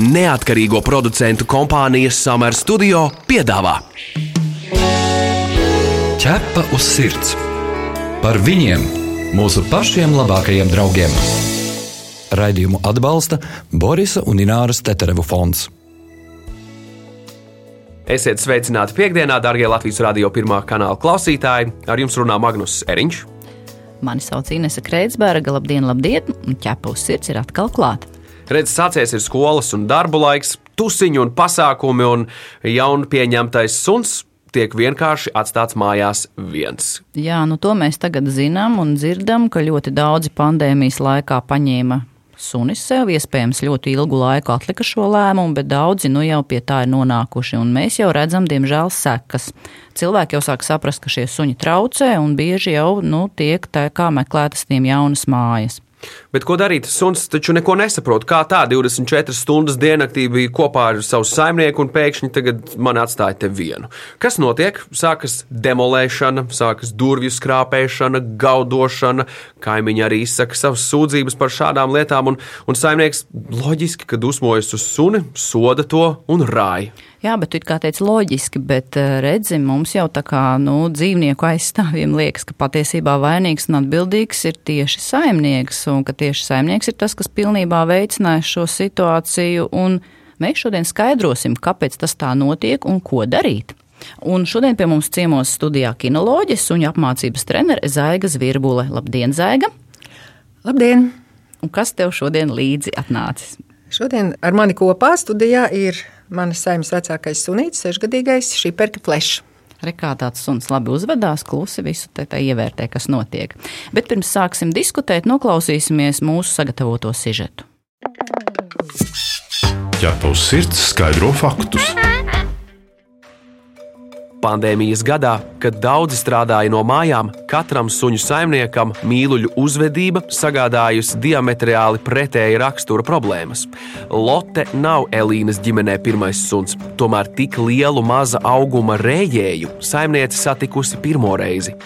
Neatkarīgo producentu kompānijas Summer Studio piedāvā Ķepa uz sirds par viņiem, mūsu pašiem labākajiem draugiem. Raidījumu atbalsta Borisa un Ināras Teterevu fonds. Esiet sveicināti piekdienā, darbie Latvijas radio pirmā kanāla klausītāji. Ar jums runā Magnus Eriņš. Mani sauc Inese Kreitsberga, labdien, labdien, un ķepa uz sirds ir atkal klāta. Redz, sācies ir skolas un darbu laiks, tusiņu un pasākumi, un jaunu pieņemtais suns tiek vienkārši atstāts mājās viens. Jā, nu to mēs tagad zinām un dzirdam, ka ļoti daudzi pandēmijas laikā paņēma sunis sev, iespējams, ļoti ilgu laiku atlika šo lēmumu, bet daudzi nu jau pie tā ir nonākuši, un mēs jau redzam, diemžēl, sekas. Cilvēki jau sāk saprast, ka šie suņi traucē, un bieži jau nu, tiek tā kā meklētas tiem jaunas mājas. Bet ko darīt? Suns taču neko nesaprot. Kā tā 24 stundas diennaktī bija kopā ar savu saimnieku, un pēkšņi tagad man atstāja te vienu. Kas notiek? Sākas demolēšana, sākas durvju skrāpēšana, gaudošana. Kaimiņi arī izsaka savas sūdzības par šādām lietām, un, un saimnieks loģiski, ka dusmojas uz suni, soda to un rāja. Jā, bet tu kā teici, loģiski, bet eh, redzi, mums jau tā kā nu, dzīvnieku aizstāvjiem liekas, ka patiesībā vainīgs un atbildīgs ir tieši saimnieks, un ka tieši saimnieks ir tas, kas pilnībā veicinājis šo situāciju, un mēs šodien skaidrosim, kāpēc tas tā notiek un ko darīt. Un šodien pie mums ciemos studijā kinoloģis un apmācības trenere Zaiga Zvirbule. Labdien, Zaiga! Labdien! Un kas tev šodien līdzi atnācis? Šodien ar mani kopā studijā ir Manas saimnes vecākais sunīts, sešgadīgais, šī perka fleša. Rekā tāds suns labi uzvedās, klusi visu te, te ievērtē, kas notiek. Bet pirms sāksim diskutēt, noklausīsimies mūsu sagatavoto sižetu. Ja tavs sirds skaidro faktus Pandēmijas gadā, kad daudzi strādāja no mājām, katram suņu saimniekam mīluļu uzvedība sagādājusi diametrāli pretēja rakstura problēmas. Lotte nav Elīnas ģimenē pirmais suns, tomēr tik lielu maza auguma rējēju saimniece satikusi pirmo reizi.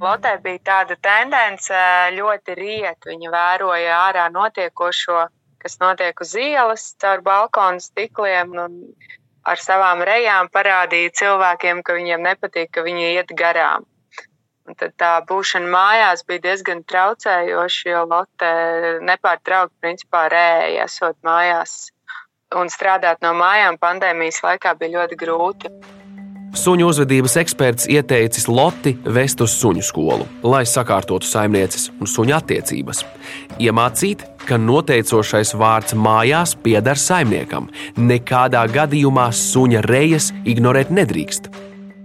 Lotē bija tāda tendence ļoti riet. Viņa vēroja ārā notiekošo, kas notiek uz ielas, caur balkonu stikliem. Un ar savām rejām parādīja cilvēkiem, ka viņiem nepatīk, ka viņi iet garām. Un tad tā būšana mājās bija diezgan traucējoša, jo Lotte nepārtraukti principā rēja, esot mājās. Un strādāt no mājām pandēmijas laikā bija ļoti grūti. Suņu uzvedības eksperts ieteicis Loti vest uz suņu skolu, lai sakārtotu saimnieces un suņu attiecības. Iemācīt, ka noteicošais vārds mājās pieder saimniekam. Nekādā gadījumā suņa rejas ignorēt nedrīkst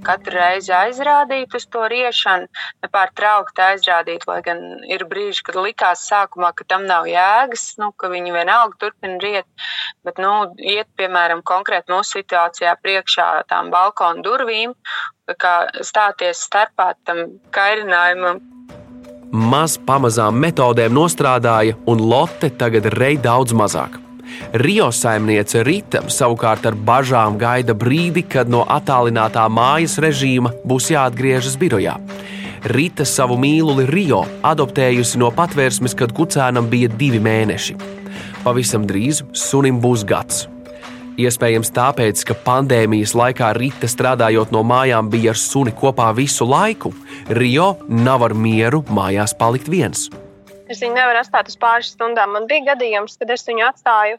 katru reizi aizrādīt uz to riešanu, nepārtraukti aizrādīt, lai gan ir brīži, kad likās sākumā, ka tam nav jēgas, nu, ka viņi vienalga turpina riet, bet, nu, iet, piemēram, konkrēti mūsu situācijā priekšā tām balkonu durvīm, kā stāties starpā tam kairinājumam. Maz pamazām metodēm nostrādāja, un Lotte tagad rei daudz mazāk. Rio saimniece Rita savukārt ar bažām gaida brīdi, kad no attālinātā mājas režīma būs jāatgriežas birojā. Rita savu mīluli Rio adoptējusi no patvērsmes, kad kucēnam bija divi mēneši. Pavisam drīz sunim būs gads. Iespējams, tāpēc, ka pandēmijas laikā Rita strādājot no mājām bija ar suni kopā visu laiku, Rio nav ar mieru mājās palikt viens. Es viņu nevaru atstāt uz pāris stundām. Man bija gadījums, kad es viņu atstāju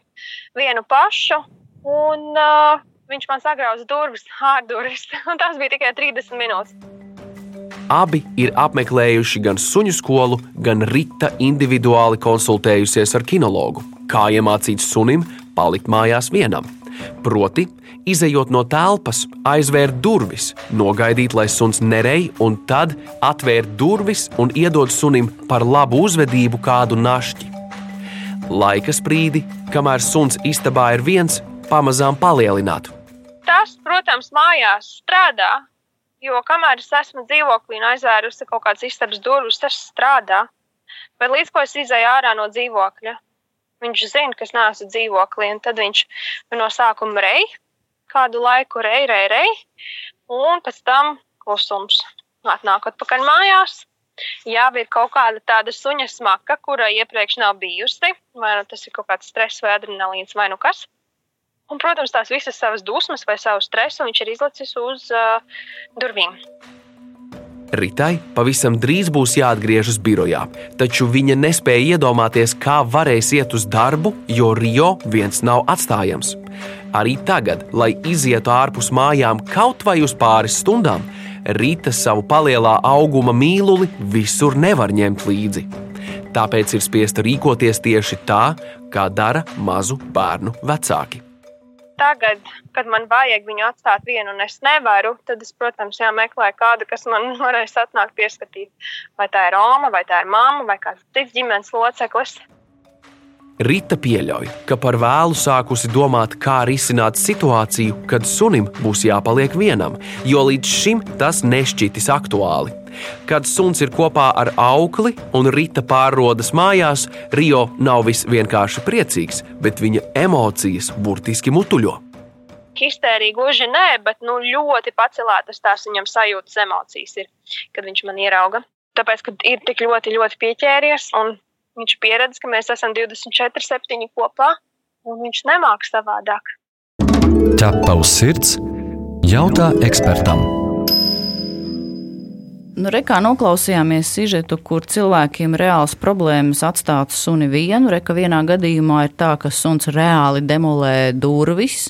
vienu pašu, un uh, viņš man sagrauza durvis, ārdurvis. Tas bija tikai 30 minūtes. Abi ir apmeklējuši gan suņu skolu, gan rita individuāli konsultējusies ar kinologu, kā iemācīt sunim palikt mājās vienam. Proti, izējot no telpas, aizvērt durvis, nogaidīt, lai suns nerej, un tad atvērt durvis un iedot sunim par labu uzvedību kādu našķi. Laika sprīdi, kamēr suns istabā ir viens, pamazām palielināt. Tas, protams, mājās strādā, jo kamēr es esmu dzīvoklī un aizvērusi kaut kādas istabas durvis, tas strādā. Bet līdz ko es izēju ārā no dzīvokļa, viņš zina, ka es neesmu dzīvoklī, un tad viņš no sākuma reja kādu laiku rei, rei, rei, un pēc tam klusums. Atnākot pakaļ mājās, jā, ir kaut kāda tāda suņa smaka, kura iepriekš nav bijusi, vai nu tas ir kaut kāds stress vai adrenalīns vai nu kas. Un, protams, tās visas savas dusmas vai savu stresu viņš ir izlicis uz uh, durvīm. Ritai pavisam drīz būs jāatgriežas birojā, taču viņa nespēja iedomāties, kā varēs iet uz darbu, jo Rio viens nav atstājams. Arī tagad, lai izietu ārpus mājām kaut vai uz pāris stundām, Rīta savu palielā auguma mīluli visur nevar ņemt līdzi. Tāpēc ir spiesta rīkoties tieši tā, kā dara mazu bērnu vecāki tagad, kad man vajag viņu atstāt vienu, un es nevaru, tad es, protams, jāmeklē kādu, kas man varēs atnākt pieskatīt. Vai tā ir Roma, vai tā ir mamma, vai kāds cits ģimenes loceklis. Rita pieļauj, ka par vēlu sākusi domāt, kā risināt situāciju, kad sunim būs jāpaliek vienam, jo līdz šim tas nešķitis aktuāli. Kad suns ir kopā ar aukli un Rita pārrodas mājās, Rio nav viss vienkārši priecīgs, bet viņa emocijas burtiski mutuļo. Histērija gluži nē, bet nu, ļoti pacelētas tās viņam sajūtas emocijas ir, kad viņš man ierauga. Tāpēc, ka ir tik ļoti, ļoti pieķēries un Viņš pieredz, ka mēs esam 24, 7 kopā, un viņš nemāks savādāk. Ķepa uz sirds, jautā ekspertam. Nu, Rekā noklausījāmies sižetu, kur cilvēkiem reāls problēmas atstāt suni vienu. Reka vienā gadījumā ir tā, ka suns reāli demolē durvis,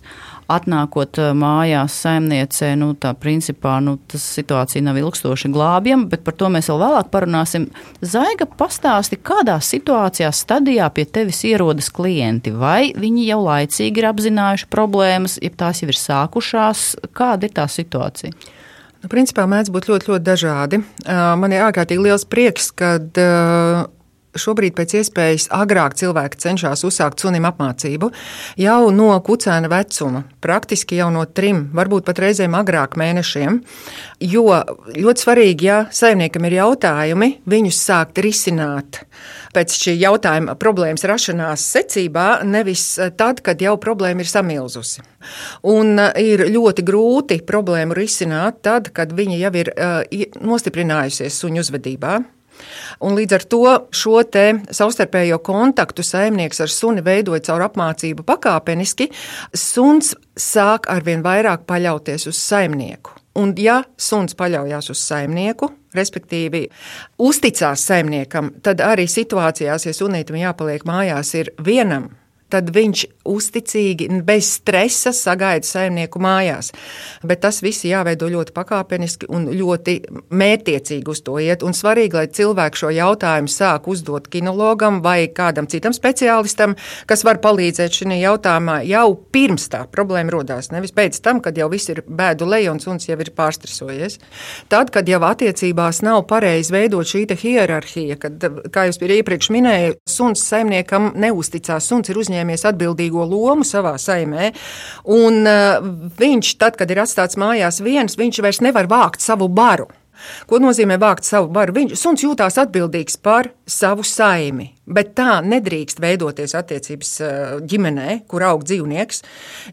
atnākot eh, mājās saimniecē, nu, tā principā nu, tas situācija nav ilgstoši glābjama, bet par to mēs vēl vēlāk parunāsim. Zaiga pastāsti, kādā situācijā stadijā pie tevis ierodas klienti, vai viņi jau laicīgi ir apzinājuši problēmas, ja tās jau ir sākušās, kāda ir tā situācija? Nu, principā mēdz būt ļoti, ļoti dažādi. Man ir ārkārtīgi liels prieks, kad šobrīd pēc iespējas agrāk cilvēki cenšas uzsākt sunim apmācību jau no kucēna vecuma, praktiski jau no trim, varbūt pat reizēm agrāk mēnešiem. Jo ļoti svarīgi, ja saimniekam ir jautājumi, viņus sākt risināt pēc šī jautājuma problēmas rašanās secībā, nevis tad, kad jau problēma ir samilzusi. Un ir ļoti grūti problēmu risināt tad, kad viņa jau ir uh, nostiprinājusies suņu uzvedībā. Un līdz ar to šo savstarpējo kontaktu saimnieks ar suni veidoja caur apmācību pakāpeniski. Suns sāk arvien vairāk paļauties uz saimnieku. Un, ja suns paļaujas uz saimnieku, respektīvi uzticās saimniekam, tad arī situācijās, ja sunītam jāpaliek mājās, ir vienam tad viņš uzticīgi, bez stresa sagaida saimnieku mājās. Bet tas viss jāveido ļoti pakāpeniski un ļoti mērķiecīgi uz to iet. Un svarīgi, lai cilvēki šo jautājumu sāk uzdot kinologam vai kādam citam speciālistam, kas var palīdzēt šajā jautājumā jau pirms tā problēma rodās. Nevis pēc tam, kad jau viss ir bēdu lejons un jau ir pārstresojies. Tad, kad jau attiecībās nav pareizi veidot šī hierarhija, kad, kā jūs iepriekš minējāt, suns saimniekam neusticās, suns ir uzņēmējs uzņēmies atbildīgo lomu savā saimē. Un uh, viņš, tad, kad ir atstāts mājās viens, viņš vairs nevar vākt savu baru. Ko nozīmē vākt savu varu? Viņš suns jūtās atbildīgs par savu saimi, bet tā nedrīkst veidoties attiecības uh, ģimenē, kur aug dzīvnieks,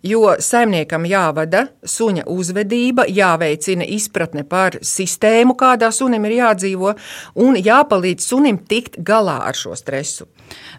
jo saimniekam jāvada suņa uzvedība, jāveicina izpratne par sistēmu, kādā sunim ir jādzīvo, un jāpalīdz sunim tikt galā ar šo stresu.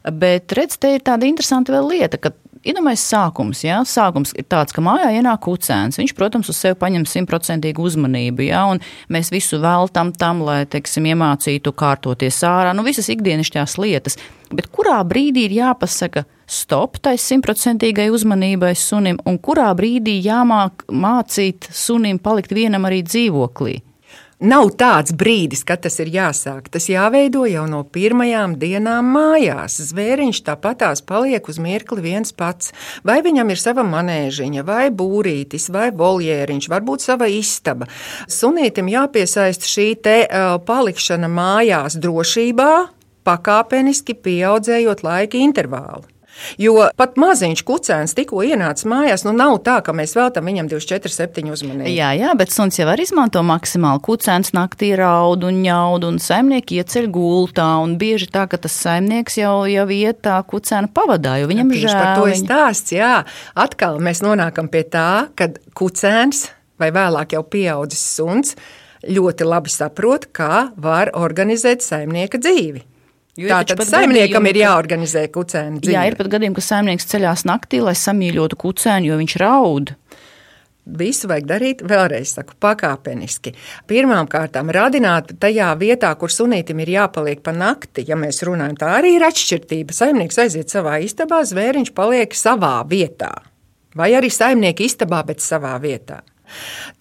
Bet redz, te ir tāda interesanta lieta, ka Iedomājieties, sākums, jā, sākums ir tāds, ka mājā ienāk kucēns. Viņš, protams, uz sevi paņem simtprocentīgu uzmanību, jā, un mēs visu veltam tam, lai, teiksim, iemācītu kārtoties ārā, nu, visas ikdienišķās lietas. Bet kurā brīdī ir jāpasaka stop tai simtprocentīgai uzmanībai sunim, un kurā brīdī jāmāk mācīt sunim palikt vienam arī dzīvoklī? Nav tāds brīdis, kad tas ir jāsāk. Tas jāveido jau no pirmajām dienām mājās. Zvēriņš tāpatās paliek uz mirkli viens pats. Vai viņam ir sava manēžiņa, vai būrītis, vai voljēriņš, varbūt sava istaba. Sunītam jāpiesaista šī te uh, palikšana mājās drošībā, pakāpeniski pieaudzējot laika intervālu. Jo pat maziņš kucēns tikko ienācis mājās, nu nav tā, ka mēs veltam viņam 24, 7 uzmanību. Jā, jā, bet suns jau var izmanto maksimāli. Kucēns naktī raud un ņaud, un saimnieki ieceļ gultā, un bieži tā, ka tas saimnieks jau, jau iet tā kucēna pavadā, jo viņam žēl. Par to ir stāsts, jā. Atkal mēs nonākam pie tā, kad kucēns vai vēlāk jau pieaudzis suns ļoti labi saprot, kā var organizēt saimnieka dzīvi. Tātad saimniekam ir jāorganizē kucēna dzīve. Jā, ir pat gadījumi, ka saimnieks ceļās naktī, lai samīļotu kucēnu, jo viņš raud. Visu vajag darīt, vēlreiz saku, pakāpeniski. Pirmkārt, radināt tajā vietā, kur sunītam ir jāpaliek pa nakti. Ja mēs runājam, tā arī ir atšķirība. Saimnieks aiziet savā istabā, zvēriņš paliek savā vietā. Vai arī saimnieka istabā, bet savā vietā.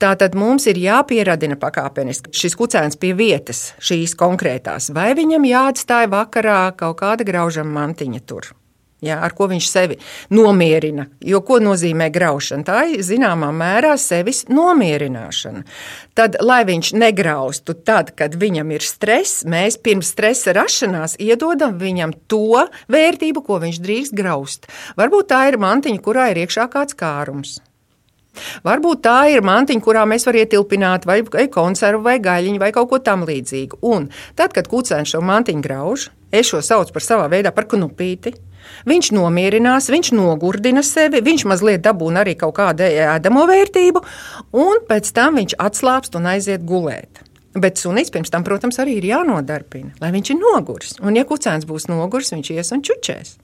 Tātad mums ir jāpieradina pakāpeniski šis kucēns pie vietas, šīs konkrētās, vai viņam jāatstāj vakarā kaut kāda graužama mantiņa tur jā, ar ko viņš sevi nomierina. Jo ko nozīmē graušana? Tā ir zināmā mērā sevis nomierināšana. Tad, lai viņš negraustu, tad, kad viņam ir stress, mēs pirms stresa rašanās iedodam viņam to vērtību, ko viņš drīkst graust. Varbūt tā ir mantiņa, kurā ir iekšā kāds kārums. Varbūt tā ir mantiņa, kurā mēs varam ietilpināt vai, vai konservu, vai gaļiņu, vai kaut ko tamlīdzīgu. Un tad, kad kucēns šo mantiņu grauž, es šo saucu par savā veidā par knupīti. Viņš nomierinās, viņš nogurdina sevi, viņš mazliet dabūna arī kaut kādu ēdamo vērtību, un pēc tam viņš atslābst un aiziet gulēt. Bet sunis pirms tam, protams, arī ir jānodarbina, lai viņš ir noguris. Un, ja kucēns būs noguris, viņš ies un čučēs.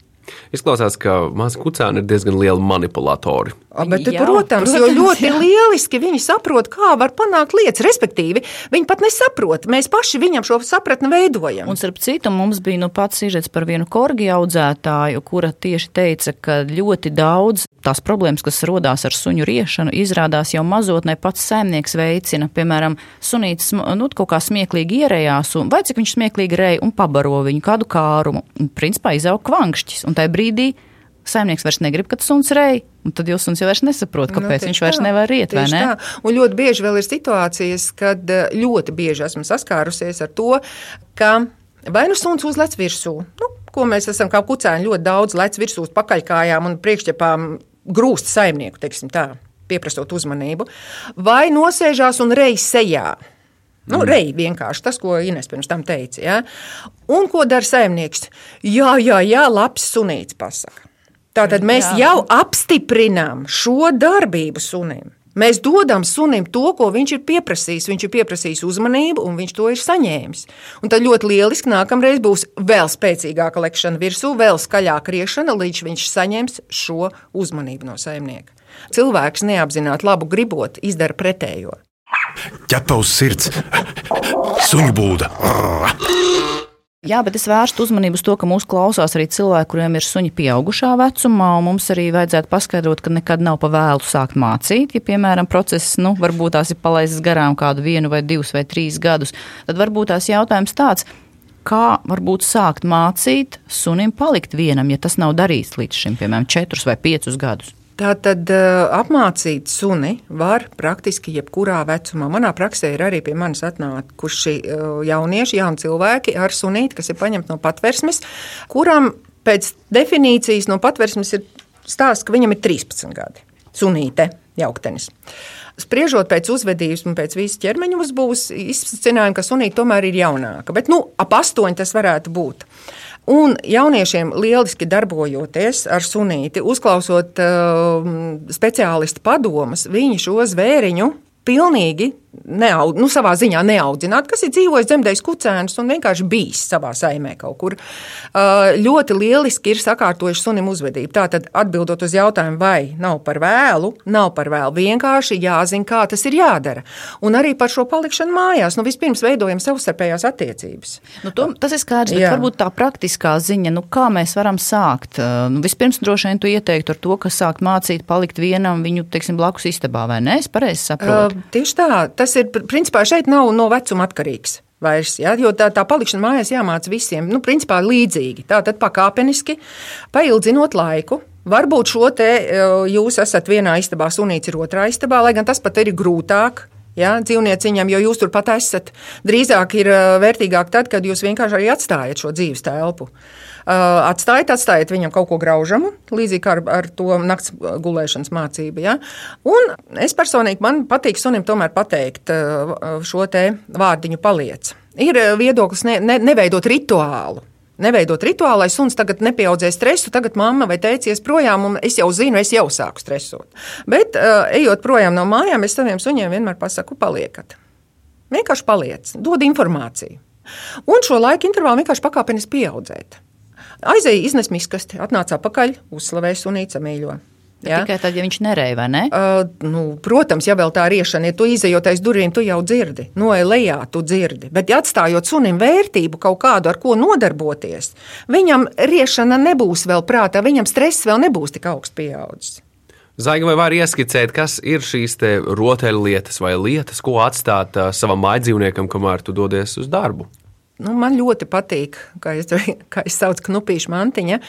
Izklausās, ka mazi kucēni ir diezgan lieli manipulatori. A, bet, Jā, protams, protams, jo ļoti jā. lieliski viņi saprot, kā var panākt lietas. Respektīvi, viņi pat nesaprot. Mēs paši viņam šo sapratni veidojam. Un, starp citu, mums bija nu pats sižets par vienu korgi audzētāju, kura tieši teica, ka ļoti daudz tās problēmas, kas rodās ar suņu riešanu, izrādās jau mazotnē pats saimnieks veicina. Piemēram, sunītis nu, kaut kā smieklīgi ierējās, un vai cik viņš smieklīgi rēja un pabaro viņu kādu kārumu. Un, principā izaug kvankšķis. Un tajā brīdī saimnieks vairs negrib, kad suns rej. Un tad jūs jau vairs nesaprot, nu, kāpēc nu, viņš vairs tā, nevar iet. Ne? Tā. Un ļoti bieži vēl ir situācijas, kad eh, ļoti bieži esmu saskārusies ar to, ka vai nu suns uzlec virsū. Nu, ko mēs esam kā kucēni ļoti daudz lec virsū uz pakaļkājām un priekšķepām grūst saimnieku, teiksim tā, pieprasot uzmanību, vai nosēžās un reiz sejā. Nu, mm. Reizē vienkārši tas, ko Ines pirms tam teica. Ja? Un ko dara saimnieks? Jā, jā, jā, labs sunīts pasaka. Tātad mēs Jā. jau apstiprinām šo darbību sunim. Mēs dodam sunim to, ko viņš ir pieprasījis. Viņš ir pieprasījis uzmanību, un viņš to ir saņēmis. Un tad ļoti lieliski nākamreiz būs vēl spēcīgāka lekšana virsū, vēl skaļāka riešana, līdz viņš saņems šo uzmanību no saimnieka. Cilvēks neapzināti labu gribot, izdara pretējo. Ķepa uz sirds, suņu būda. Jā, bet es vērstu uzmanību uz to, ka mūsu klausās arī cilvēki, kuriem ir suņi pieaugušā vecumā, mums arī vajadzētu paskaidrot, ka nekad nav pa vēlu sākt mācīt. Ja, piemēram, process, nu, varbūt tās ir palaistas garām kādu vienu vai divus vai trīs gadus, tad varbūt tās jautājums tāds, kā varbūt sākt mācīt sunim palikt vienam, ja tas nav darīts līdz šim, piemēram, četrus vai piecus gadus. Tātad apmācīt suni var praktiski jebkurā vecumā. Manā praksē ir arī pie manis atnākuši jaunieši, jauni cilvēki ar sunīti, kas ir paņemti no patversmes, kuram pēc definīcijas no patversmes ir stāsts, ka viņam ir 13 gadi. Sunīte, jauktenis. Spriežot pēc uzvedības un pēc visas ķermeņa uzbūves, izsmeļojām, ka sunīte tomēr ir jaunāka. Bet nu, ap astoņi tas varētu būt. Un jauniešiem lieliski darbojoties ar sunīti, uzklausot uh, speciālistu padomus, viņi šo zvēriņu pilnīgi neaud, nu, savā ziņā neaudzināt, kas ir dzīvojis dzemdējis kucēnus un vienkārši bijis savā saimē kaut kur. Uh, ļoti lieliski ir sakārtojuši sunim uzvedību. Tātad, atbildot uz jautājumu, vai nav par vēlu, nav par vēlu. Vienkārši jāzina, kā tas ir jādara. Un arī par šo palikšanu mājās. Nu, vispirms veidojam savstarpējās attiecības. Nu, to, tas ir skaidrs, bet Jā. varbūt tā praktiskā ziņa, nu, kā mēs varam sākt. Uh, nu, vispirms droši vien tu ieteiktu ar to, ka sākt mācīt, palikt vienam viņu, teiksim, blakus istabā, vai ne? Es pareizi saprotu. Uh, tieši tā tas ir, principā, šeit nav no vecuma atkarīgs. Vairs, ja, jo tā, tā palikšana mājās jāmāca visiem. Nu, principā līdzīgi. Tātad pakāpeniski, paildzinot laiku. Varbūt šo te jūs esat vienā istabā, sunīts ir otrā istabā, lai gan tas pat ir grūtāk. Ja, dzīvnieciņam, jo jūs turpat esat. Drīzāk ir vērtīgāk tad, kad jūs vienkārši arī atstājat šo dzīves telpu. Uh, atstājiet, atstājiet viņam kaut ko graužamu, līdzīgi kā ar, ar to nakts gulēšanas mācību. Ja? Un es personīgi man patīk sunim tomēr pateikt šo te vārdiņu paliec. Ir viedoklis ne, ne, neveidot rituālu. Neveidot rituālu, lai suns tagad nepieaudzē stresu, tagad mamma vai teicies projām, un es jau zinu, es jau sāku stresot. Bet, uh, ejot projām no mājām, es saviem suņiem vienmēr pasaku, paliekat. Vienkārši paliec, dod informāciju. Un šo laika intervālu vienkārši pakāpeniski pieaudzēt. Aizēja iznes miskasti, atnāca atpakaļ, uzslavēja sunīca mīļo. Ja? Tikai tad, ja viņš nereja, vai ne? Uh, nu, protams, ja vēl tā riešana, ja tu izējot aiz durvīm, tu jau dzirdi, no lejā tu dzirdi. Bet, ja atstājot sunim vērtību kaut kādu, ar ko nodarboties, viņam riešana nebūs vēl prātā, viņam stress vēl nebūs tik augsts pieaudzis. Zaiga, vai var ieskicēt, kas ir šīs rotaļlietas vai lietas, ko atstāt uh, savam mājdzīvniekam, kamēr tu dodies uz darbu? Nu, man ļoti patīk, kā es, kā es saucu, knupīšu mantiņa.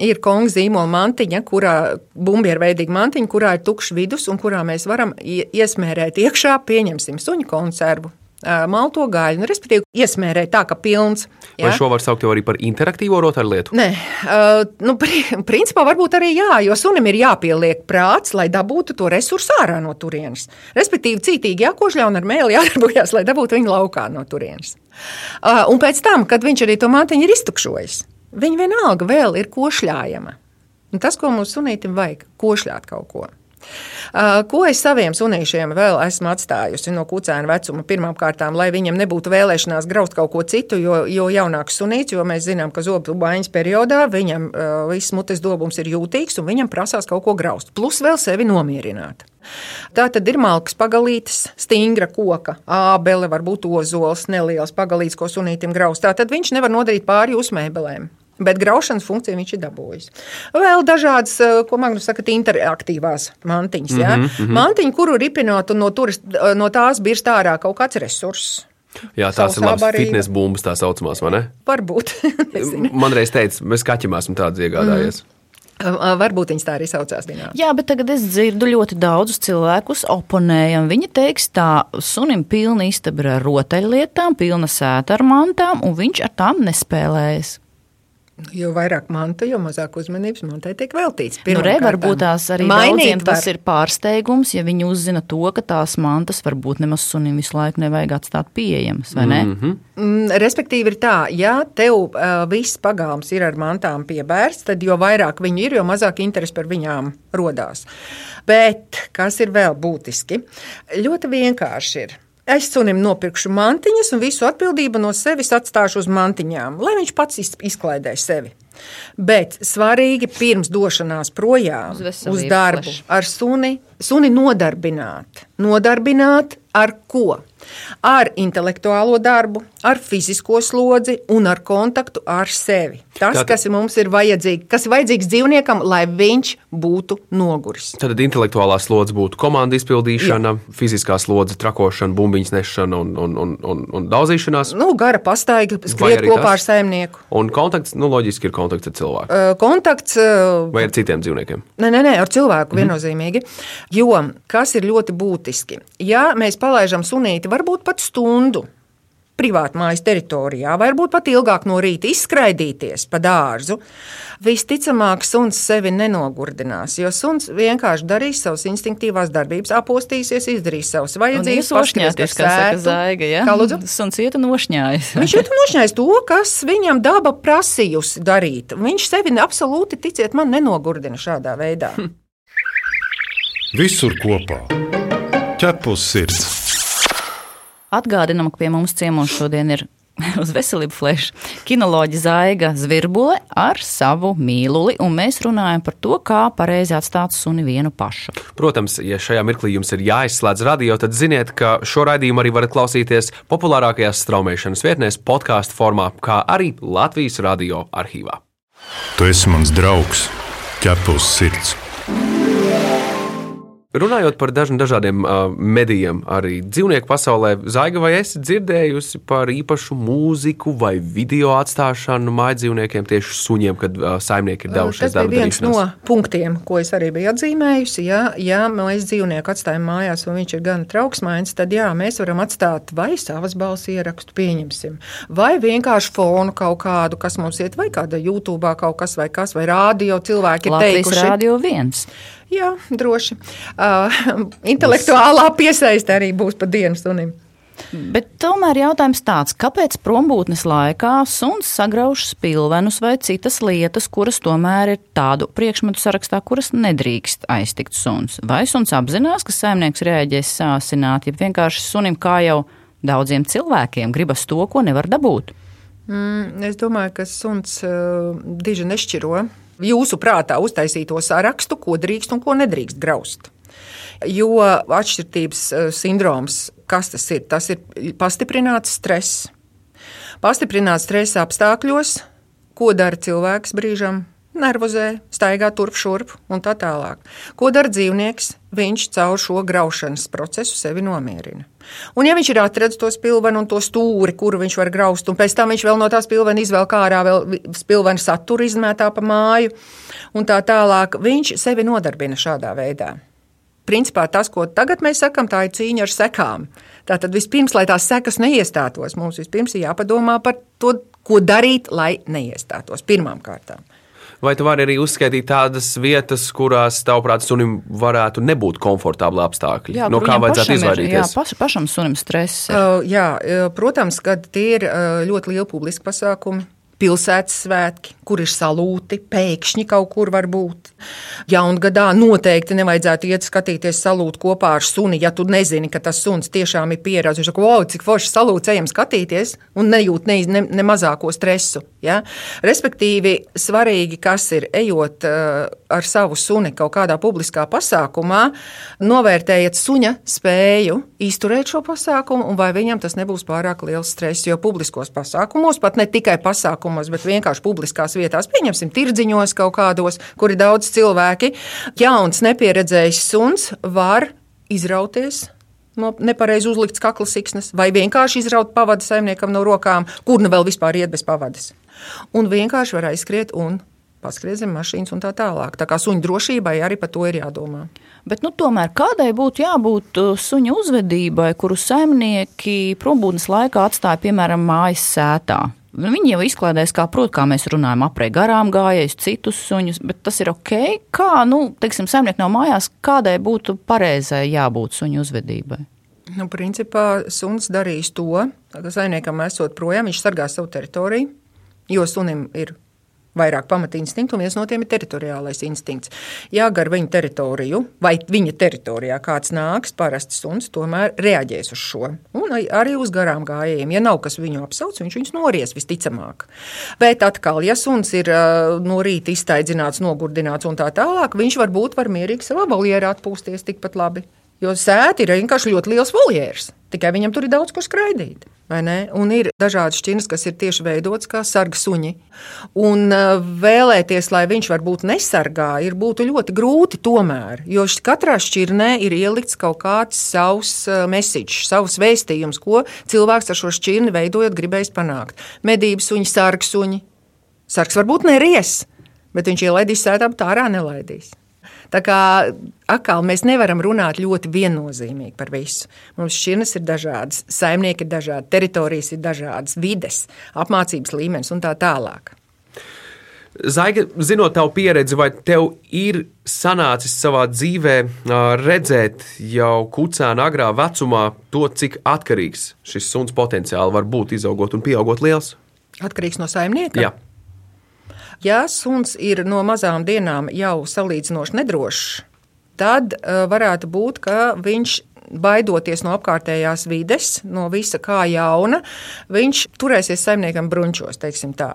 Ir konga zīmola mantiņa, kurā bumbierveidīga mantiņa, kurā ir tukšs vidus un kurā mēs varam iesmērēt iekšā, pieņemsim, suņu konservu, malto gaļu, nu, respektīvi, iesmērēt tā, ka pilns. Ja? Vai šo var saukt arī par interaktīvo rotaļlietu? Nē, uh, nu, principā varbūt arī jā, jo sunim ir jāpieliek prāts, lai dabūtu to resursu ārā no turienes. Respektīvi, cītīgi jākožļā un ar mēli jādarbojas, lai dabūtu viņu laukā no turienes. Uh, un pēc tam, kad viņš arī to mantiņu ir iztukšojis, viņa vienalga vēl ir košļājama. Un tas, ko mums sunītam vajag, košļāt kaut ko. Ko es saviem sunīšiem vēl esmu atstājusi no kucēna vecuma? Pirmkārt, lai viņam nebūtu vēlēšanās graust kaut ko citu, jo, jo jaunāks sunīts, jo mēs zinām, ka zobu baiņas periodā viņam viss mutes dobums ir jūtīgs un viņam prasās kaut ko graust. Plus vēl sevi nomierināt. Tā tad ir malks pagalītis, stingra koka, ābele, varbūt ozols, neliels pagalīts, ko sunītam graust. Tā tad viņš nevar nodarīt pāri jūsu mēbelēm. Bet graušanas funkciju viņš ir dabūjis. Vēl dažādas, eh, ko Magnus saka, interaktīvās mantiņas. Ja? Mm -hmm. Mantiņa, kuru ripinot un no, turis, no tās birst ārā kaut kāds resurss. Jā, tās ir labas fitnes bumbas, tā saucamās, vai ne? Varbūt. Man reiz teica, mēs kaķim esam tādas iegādājies. Mm. Varbūt viņas tā arī saucās. Vienā. Jā, bet tagad es dzirdu ļoti daudzus cilvēkus oponējam. Viņi teiks, tā sunim pilna istaba ar rotaļlietām, pilna sēta ar mantām, un viņš ar tām nespēlējas. Jo vairāk manta, jo mazāk uzmanības mantai tiek veltīts. Nu, re, varbūt tās arī daudziem tas var. ir pārsteigums, ja viņi uzzina to, ka tās mantas varbūt nemaz sunim visu laiku nevajag atstāt pieejamas, vai ne? Mm -hmm. mm, respektīvi ir tā, ja tev uh, viss pagalms ir ar mantām piebērsts, tad jo vairāk viņi ir, jo mazāk interesi par viņām rodās. Bet kas ir vēl būtiski? Ļoti vienkārši ir Es sunim nopirkšu mantiņas un visu atbildību no sevis atstāšu uz mantiņām, lai viņš pats izklaidē sevi. Bet svarīgi pirms došanās projām uz, uz darbu ar suni, suni nodarbināt. Nodarbināt ar ko? Ar intelektuālo darbu, ar fizisko slodzi un ar kontaktu ar sevi. Tas, Tātad, kas mums ir vajadzīgs, kas ir vajadzīgs dzīvniekam, lai viņš būtu noguris. Tad intelektuālā slodze būtu komandu izpildīšana, Jā. fiziskā slodze, trakošana, bumbiņas nešana un, un, un, un, un daudzīšanās. Nu, gara pastaiga, skriet kopā tas? ar saimnieku. Un kontakts, nu, loģiski ir kontakts ar cilvēku. Uh, kontakts. Uh, Vai ar citiem dzīvniekiem? Nē, nē, nē ar cilvēku mm. viennozīmīgi. Jo kas ir ļoti būtiski? Ja mēs palaižam sunīti varbūt pat stundu privātmājas teritorijā, vai varbūt pat ilgāk no rīta izskraidīties pa dārzu, visticamāk, suns sevi nenogurdinās. Jo suns vienkārši darīs savas instinktīvās darbības, apostīsies, izdarīs savas vajadzības, pašķirties, kā saka zaiga. Ja? Kā lūdzu? Suns iet un nošņājas. Viņš iet un nošņājas to, kas viņam daba prasījusi darīt. Viņš sevi absolūti, ticiet man, nenogurdina šādā veidā. Visur kopā - ķepus sirds. Atgādinām, ka pie mums ciemos šodien ir uz veselību fleša kinoloģija Zaiga Zvirbule ar savu mīluli, un mēs runājam par to, kā pareizi atstāt suni vienu pašu. Protams, ja šajā mirklī jums ir jāizslēdz radio, tad ziniet, ka šo raidījumu arī varat klausīties populārākajās straumēšanas vietnēs, podkāstu formā, kā arī Latvijas radio arhīvā. Tu esi mans draugs, ķepus sirds. Runājot par dažn, dažādiem uh, medijiem, arī dzīvnieku pasaulē, Zaiga, vai esi dzirdējusi par īpašu mūziku vai video atstāšanu mājdzīvniekiem, tieši suņiem, kad uh, saimnieki ir devušies darba? Tas bija viens no punktiem, ko es arī biju atzīmējusi. Ja, ja mēs dzīvnieku atstājam mājās, un viņš ir gan trauksmains, tad jā, mēs varam atstāt vai savas balss ierakstu, pieņemsim, vai vienkārši fonu kaut kādu, kas mums iet, vai kāda YouTube kaut kas vai kas, vai rādio cilvēki Latvijas ir teikuši. Rādio viens. Jā, droši. Uh, intelektuālā piesaiste arī būs pa dienas sunim. Bet tomēr jautājums tāds, kāpēc prombūtnes laikā suns sagrauž spilvenus vai citas lietas, kuras tomēr ir tādu priekšmetu sarakstā, kuras nedrīkst aiztikt suns? Vai suns apzinās, ka saimnieks reaģēs sāsināt, ja vienkārši sunim kā jau Daudziem cilvēkiem gribas to, ko nevar dabūt. Mm, es domāju, ka suns uh, diži nešķiro jūsu prātā uztaisīto sarakstu, ko drīkst un ko nedrīkst graust. Jo atšķirības uh, sindroms, kas tas ir? Tas ir pastiprināts stress. Pastiprināts stresa apstākļos, ko dara cilvēks brīžam, nervozē, staigā turp šurp un tā tālāk. Ko dara dzīvnieks? Viņš caur šo graušanas procesu sevi nomierina. Un, ja viņš ir atradzis to spilvenu un to stūri, kuru viņš var graust, un pēc tam viņš vēl no tās spilvena izvelk ārā vēl spilvenu saturu izmētā pa māju, un tā tālāk, viņš sevi nodarbina šādā veidā. Principā tas, ko tagad mēs sakām, tā ir cīņa ar sekām. Tātad vispirms, lai tās sekas neiestātos, mums vispirms ir jāpadomā par to, ko darīt, lai neiestātos pirmām kārtām. Vai tu vari arī uzskaitīt tādas vietas, kurās, tavuprāt, sunim varētu nebūt komfortabli apstākļi? Jā, no kā vajadzētu ir, izvairīties? Jā, paš, pašam sunim stress. Uh, jā, protams, ka tie ir ļoti lieli publiski pasākumi pilsētas svētki, kur ir salūti, pēkšņi kaut kur var būt. Jaungadā noteikti nevajadzētu iet skatīties salūtu kopā ar suni, ja tu nezini, ka tas suns tiešām ir pieredzējis. Viņš saka, wow, cik forši salūts ejam skatīties un nejūt ne, ne, ne mazāko stresu. Ja? Respektīvi, svarīgi, kas ir ejot uh, ar savu suni kaut kādā publiskā pasākumā, novērtējiet suņa spēju izturēt šo pasākumu un vai viņam tas nebūs pārāk liels stress, jo publiskos pasākumos, pat ne tikai pasākumos, pasākumos, bet vienkārši publiskās vietās, pieņemsim, tirdziņos kaut kādos, kur ir daudz cilvēki. Jauns, nepieredzējis suns var izrauties no nepareizi uzlikts kakla siksnas, vai vienkārši izraut pavadu saimniekam no rokām, kur nu vēl vispār iet bez pavadas. Un vienkārši var aizskriet un paskriet zem mašīnas un tā tālāk. Tā kā suņu drošībai arī par to ir jādomā. Bet, nu, tomēr kādai būtu jābūt uh, suņa uzvedībai, kuru saimnieki prombūtnes laikā atstāja piemēram mājas sētā? Viņi jau izklaidēs, kā, prot, kā mēs runājam, aprei garām gājējus, citus suņus, bet tas ir ok. Kā, nu, teiksim, saimnieki nav mājās, kādai būtu pareizai jābūt suņu uzvedībai? Nu, principā suns darīs to, ka saimniekam esot projām, viņš sargās savu teritoriju, jo sunim ir vairāk pamatinstinktu, un viens no tiem ir teritoriālais instinkts. Ja gar viņa teritoriju vai viņa teritorijā kāds nāks, parasti suns tomēr reaģēs uz šo. Un arī uz garām gājējiem. Ja nav kas viņu apsauc, viņš viņus nories visticamāk. Bet atkal, ja suns ir no rīta iztaidzināts, nogurdināts un tā tālāk, viņš varbūt var mierīgi savā voljērā atpūsties tikpat labi. Jo sēta ir vienkārši ļoti liels voljērs. Tikai viņam tur ir daudz kur skraidīt. Un ir dažādas šķirnes, kas ir tieši veidotas kā sarga suņi. Un uh, vēlēties, lai viņš varbūt nesargā, ir būtu ļoti grūti tomēr. Jo katrā šķirnē ir ielikts kaut kāds savs uh, mesiķis, savs vēstījums, ko cilvēks ar šo šķirni veidojot gribējis panākt. Medību suņi, sarga suņi. Sargs varbūt neries, bet viņš ielaidīs sētām, tā ārā nelaidīs. Tā kā atkal mēs nevaram runāt ļoti viennozīmīgi par visu. Mums šķirnes ir dažādas, saimnieki ir dažādi, teritorijas ir dažādas, vides, apmācības līmenis un tā tālāk. Zaiga, zinot tavu pieredzi, vai tev ir sanācis savā dzīvē redzēt jau kucēna agrā vecumā to, cik atkarīgs šis suns potenciāli var būt, izaugot un pieaugot liels? Atkarīgs no saimnieka? Jā. Ja suns ir no mazām dienām jau salīdzinoši nedrošs, tad uh, varētu būt, ka viņš baidoties no apkārtējās vides, no visa kā jauna, viņš turēsies saimniekam brunčos, teiksim tā.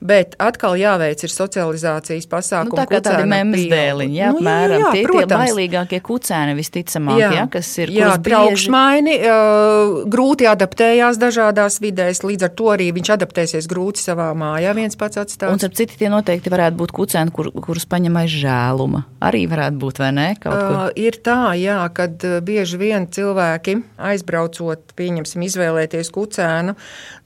Bet atkal jāveic ir socializācijas pasākumi. Nu, tā kā tādi memes dēliņi, jā, nu, apmēram. Jā, jā, tie ir tie bailīgākie kucēni visticamāk, jā, jā, kas ir. Jā, traukšmaini, uh, grūti adaptējās dažādās vidēs, līdz ar to arī viņš adaptēsies grūti savā mājā viens pats atstāt. Un, starp citi, tie noteikti varētu būt kucēni, kur, kurus paņem aiz žēluma. Arī varētu būt, vai ne? Uh, ir tā, jā, kad bieži vien cilvēki aizbraucot, pieņemsim, izvēlēties kucēnu,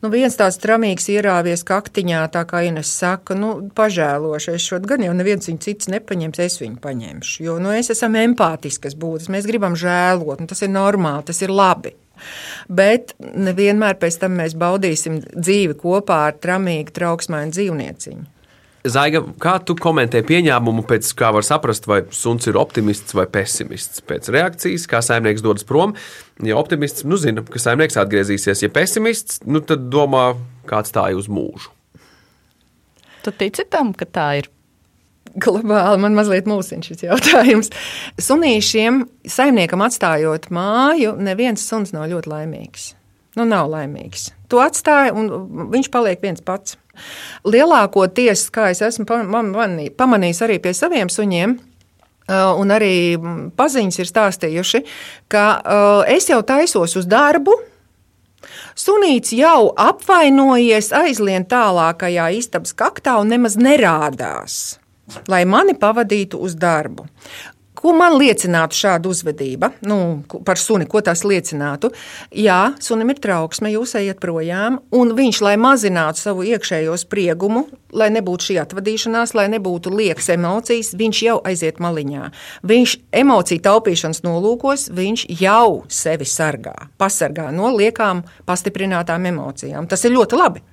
nu viens tāds tramīgs ierāvies kaktiņā, tā kā Ines saka, nu, pažēloši. Es šodien gan jau neviens viņu cits nepaņems, es viņu paņemšu. Jo nu, es esmu empātiskas būtnes, mēs gribam žēlot, un tas ir normāli, tas ir labi. Bet nevienmēr pēc tam mēs baudīsim dzīvi kopā ar tramīgu, trauksmainu dzīvnieciņu. Zaiga, kā tu komentē pieņēmumu, pēc kā var saprast, vai suns ir optimists vai pesimists? Pēc reakcijas, kā saimnieks dodas prom, ja optimists, nu zina, ka saimnieks atgriezīsies, ja pesimists, nu domā, kāds stāja uz mūžu. Tu tici tam, ka tā ir? Globāli man mazliet mulsina šis jautājums. Sunīšiem, saimniekam atstājot māju, neviens suns nav ļoti laimīgs. Nu, nav laimīgs. To atstāja, un viņš paliek viens pats. Lielākoties, kā es esmu pamanījis arī pie saviem suņiem, un arī paziņas ir stāstījuši, ka es jau taisos uz darbu. Sunīts jau apvainojies, aizlien tālākajā istabas kaktā un nemaz nerādās, lai mani pavadītu uz darbu. Ko man liecinātu šāda uzvedība? Nu, par suni, ko tas liecinātu? Jā, sunim ir trauksme, jūs ejat projām, un viņš, lai mazinātu savu iekšējo spriegumu, lai nebūtu šī atvadīšanās, lai nebūtu liekas emocijas, viņš jau aiziet maliņā. Viņš emociju taupīšanas nolūkos, viņš jau sevi sargā, pasargā no liekām, pastiprinātām emocijām. Tas ir ļoti labi.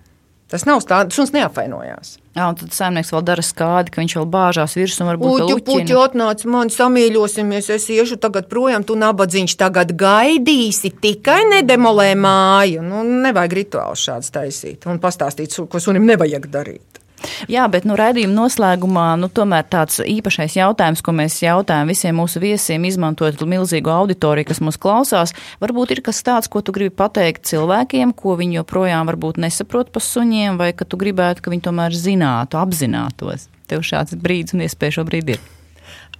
Tas nav tāds, suns neapvainojās. Jā, un tad saimnieks vēl dara skādi, ka viņš vēl bāžās virsū un varbūt puķi, puķi atnāc man samīļosimies, es iešu tagad projām, tu nabadzīņš tagad gaidīsi, tikai nedemolē māju. Nu, nevajag rituāls šāds taisīt un pastāstīt, ko sunim nevajag darīt. Jā, bet nu, raidījuma noslēgumā nu, tomēr tāds īpašais jautājums, ko mēs jautājam visiem mūsu viesiem, izmantojot milzīgu auditoriju, kas mūs klausās, varbūt ir kas tāds, ko tu gribi pateikt cilvēkiem, ko viņi joprojām varbūt nesaprot par suņiem, vai ka tu gribētu, ka viņi tomēr zinātu, apzinātos. Tev šāds brīdis un iespēja šobrīd ir.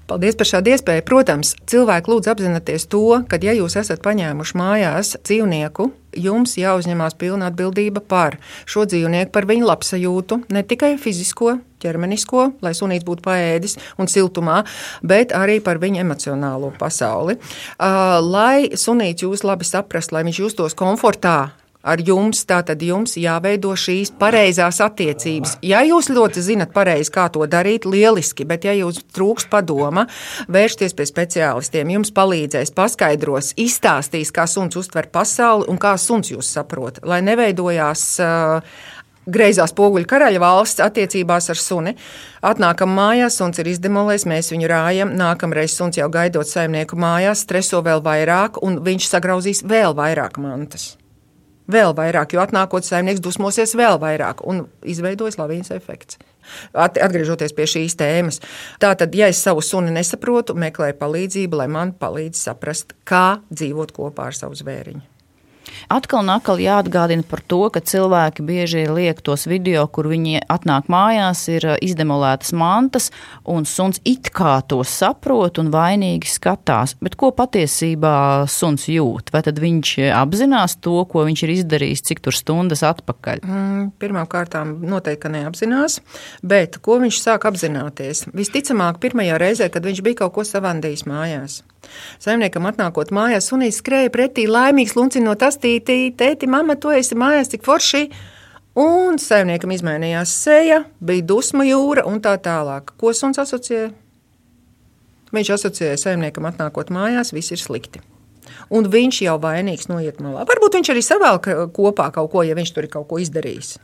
Paldies par šādu iespēju. Protams, cilvēki lūdzu apzināties to, ka, ja jūs esat paņēmuši mājās dzīvnieku, jums jāuzņemās pilna atbildība par šo dzīvnieku, par viņa labsajūtu, ne tikai fizisko, ķermenisko, lai sunīts būtu paēdis un siltumā, bet arī par viņa emocionālo pasauli. Lai sunīts jūs labi saprastu, lai viņš justos komfortā ar jums, tātad jums jāveido šīs pareizās attiecības. Ja jūs ļoti zinat pareizi, kā to darīt, lieliski, bet ja jūs trūkst padoma, vērsties pie speciālistiem, jums palīdzēs, paskaidros, izstāstīs, kā suns uztver pasauli un kā suns jūs saprot, lai neveidojās uh, greizās poguļu karaļa valsts attiecībās ar suni. Atnākam mājās, suns ir izdemolējis, mēs viņu rājam. Nākamreiz suns jau gaidot saimnieku mājās, streso vēl vairāk, un viņš sagrauzīs vēl vairāk mantas vēl vairāk, jo atnākot saimnieks dusmosies vēl vairāk un izveidojas lavīnas efekts. Atgriežoties pie šīs tēmas, tātad, ja es savu suni nesaprotu, meklēju palīdzību, lai man palīdz saprast, kā dzīvot kopā ar savu zvēriņu. Atkal un atkal jāatgādina par to, ka cilvēki bieži liek tos video, kur viņi atnāk mājās, ir uh, izdemolētas mantas, un suns it kā to saprot un vainīgi skatās. Bet ko patiesībā suns jūt? Vai tad viņš apzinās to, ko viņš ir izdarījis, cik tur stundas atpakaļ? Mm, Pirmkārt, noteikti neapzinās, bet ko viņš sāk apzināties? Visticamāk, pirmajā reizē, kad viņš bija kaut ko savandījis mājās. Saimniekam atnākot mājās, sunīs skrēja pretī laimīgs, luncinot astītī, tēti, mama, tu esi mājās, cik forši! Un saimniekam izmainījās seja, bija dusmu jūra un tā tālāk. Ko suns asociē? Viņš asociēja saimniekam atnākot mājās, viss ir slikti. Un viņš jau vainīgs noiet malā. Varbūt viņš arī savēl kopā kaut ko, ja viņš tur ir kaut ko izdarījis,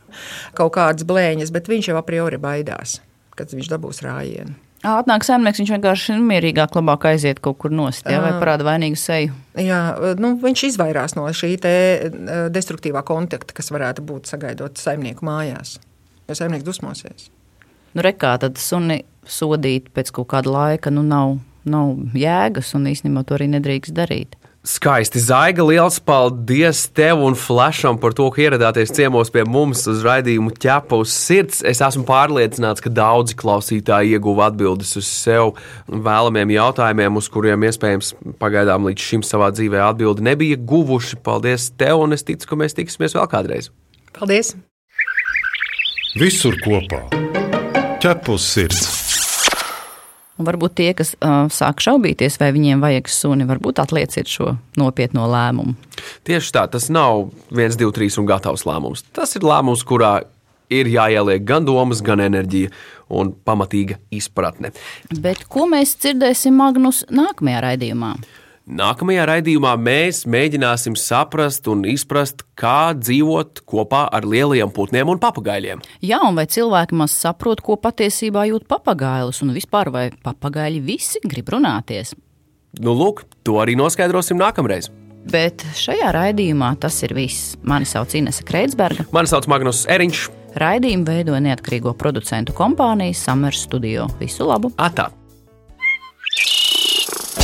kaut kādas blēņas, bet viņš jau a priori baidās, kad viņš dabūs rājienu. Atnāk zemnieks, viņš vienkārši mierīgāk, labāk aiziet kaut kur nost, ja, vai parāda vainīgu seju. Jā, nu, viņš izvairās no šī destruktīvā kontakta, kas varētu būt sagaidot saimnieku mājās, jo saimnieks dusmosies. Nu, rekā tad suni sodīt pēc kaut kāda laika, nu nav, nav jēgas, un īstenībā to arī nedrīkst darīt. Skaisti zaiga, liels paldies tev un Flasham par to, ka ieradāties ciemos pie mums uz raidījumu ķepa uz sirds. Es esmu pārliecināts, ka daudzi klausītāji ieguva atbildes uz sev vēlamiem jautājumiem, uz kuriem iespējams pagaidām līdz šim savā dzīvē atbildi nebija guvuši. Paldies tev, un es ticu, ka mēs tiksimies vēl kādreiz. Paldies! Visur kopā - ķepa uz sirds! Un varbūt tie, kas uh, sāk šaubīties, vai viņiem vajag suni, varbūt atlieciet šo nopietno lēmumu. Tieši tā, tas nav viens, divi, trīs un gatavs lēmums. Tas ir lēmums, kurā ir jāieliek gan domas, gan enerģija un pamatīga izpratne. Bet ko mēs dzirdēsim Magnus nākamajā raidījumā? Nākamajā raidījumā mēs mēģināsim saprast un izprast, kā dzīvot kopā ar lieliem putniem un papagaļiem. Jā, un vai cilvēki maz saprot, ko patiesībā jūt papagailus, un vispār vai papagaļi visi grib runāties? Nu, lūk, to arī noskaidrosim nākamreiz. Bet šajā raidījumā tas ir viss. Mani sauc Inese Kreitsberga. Mani sauc Magnus Eriņš. Raidījumu veido neatkarīgo producentu kompānija Summer Studio. Visu labu! Atā!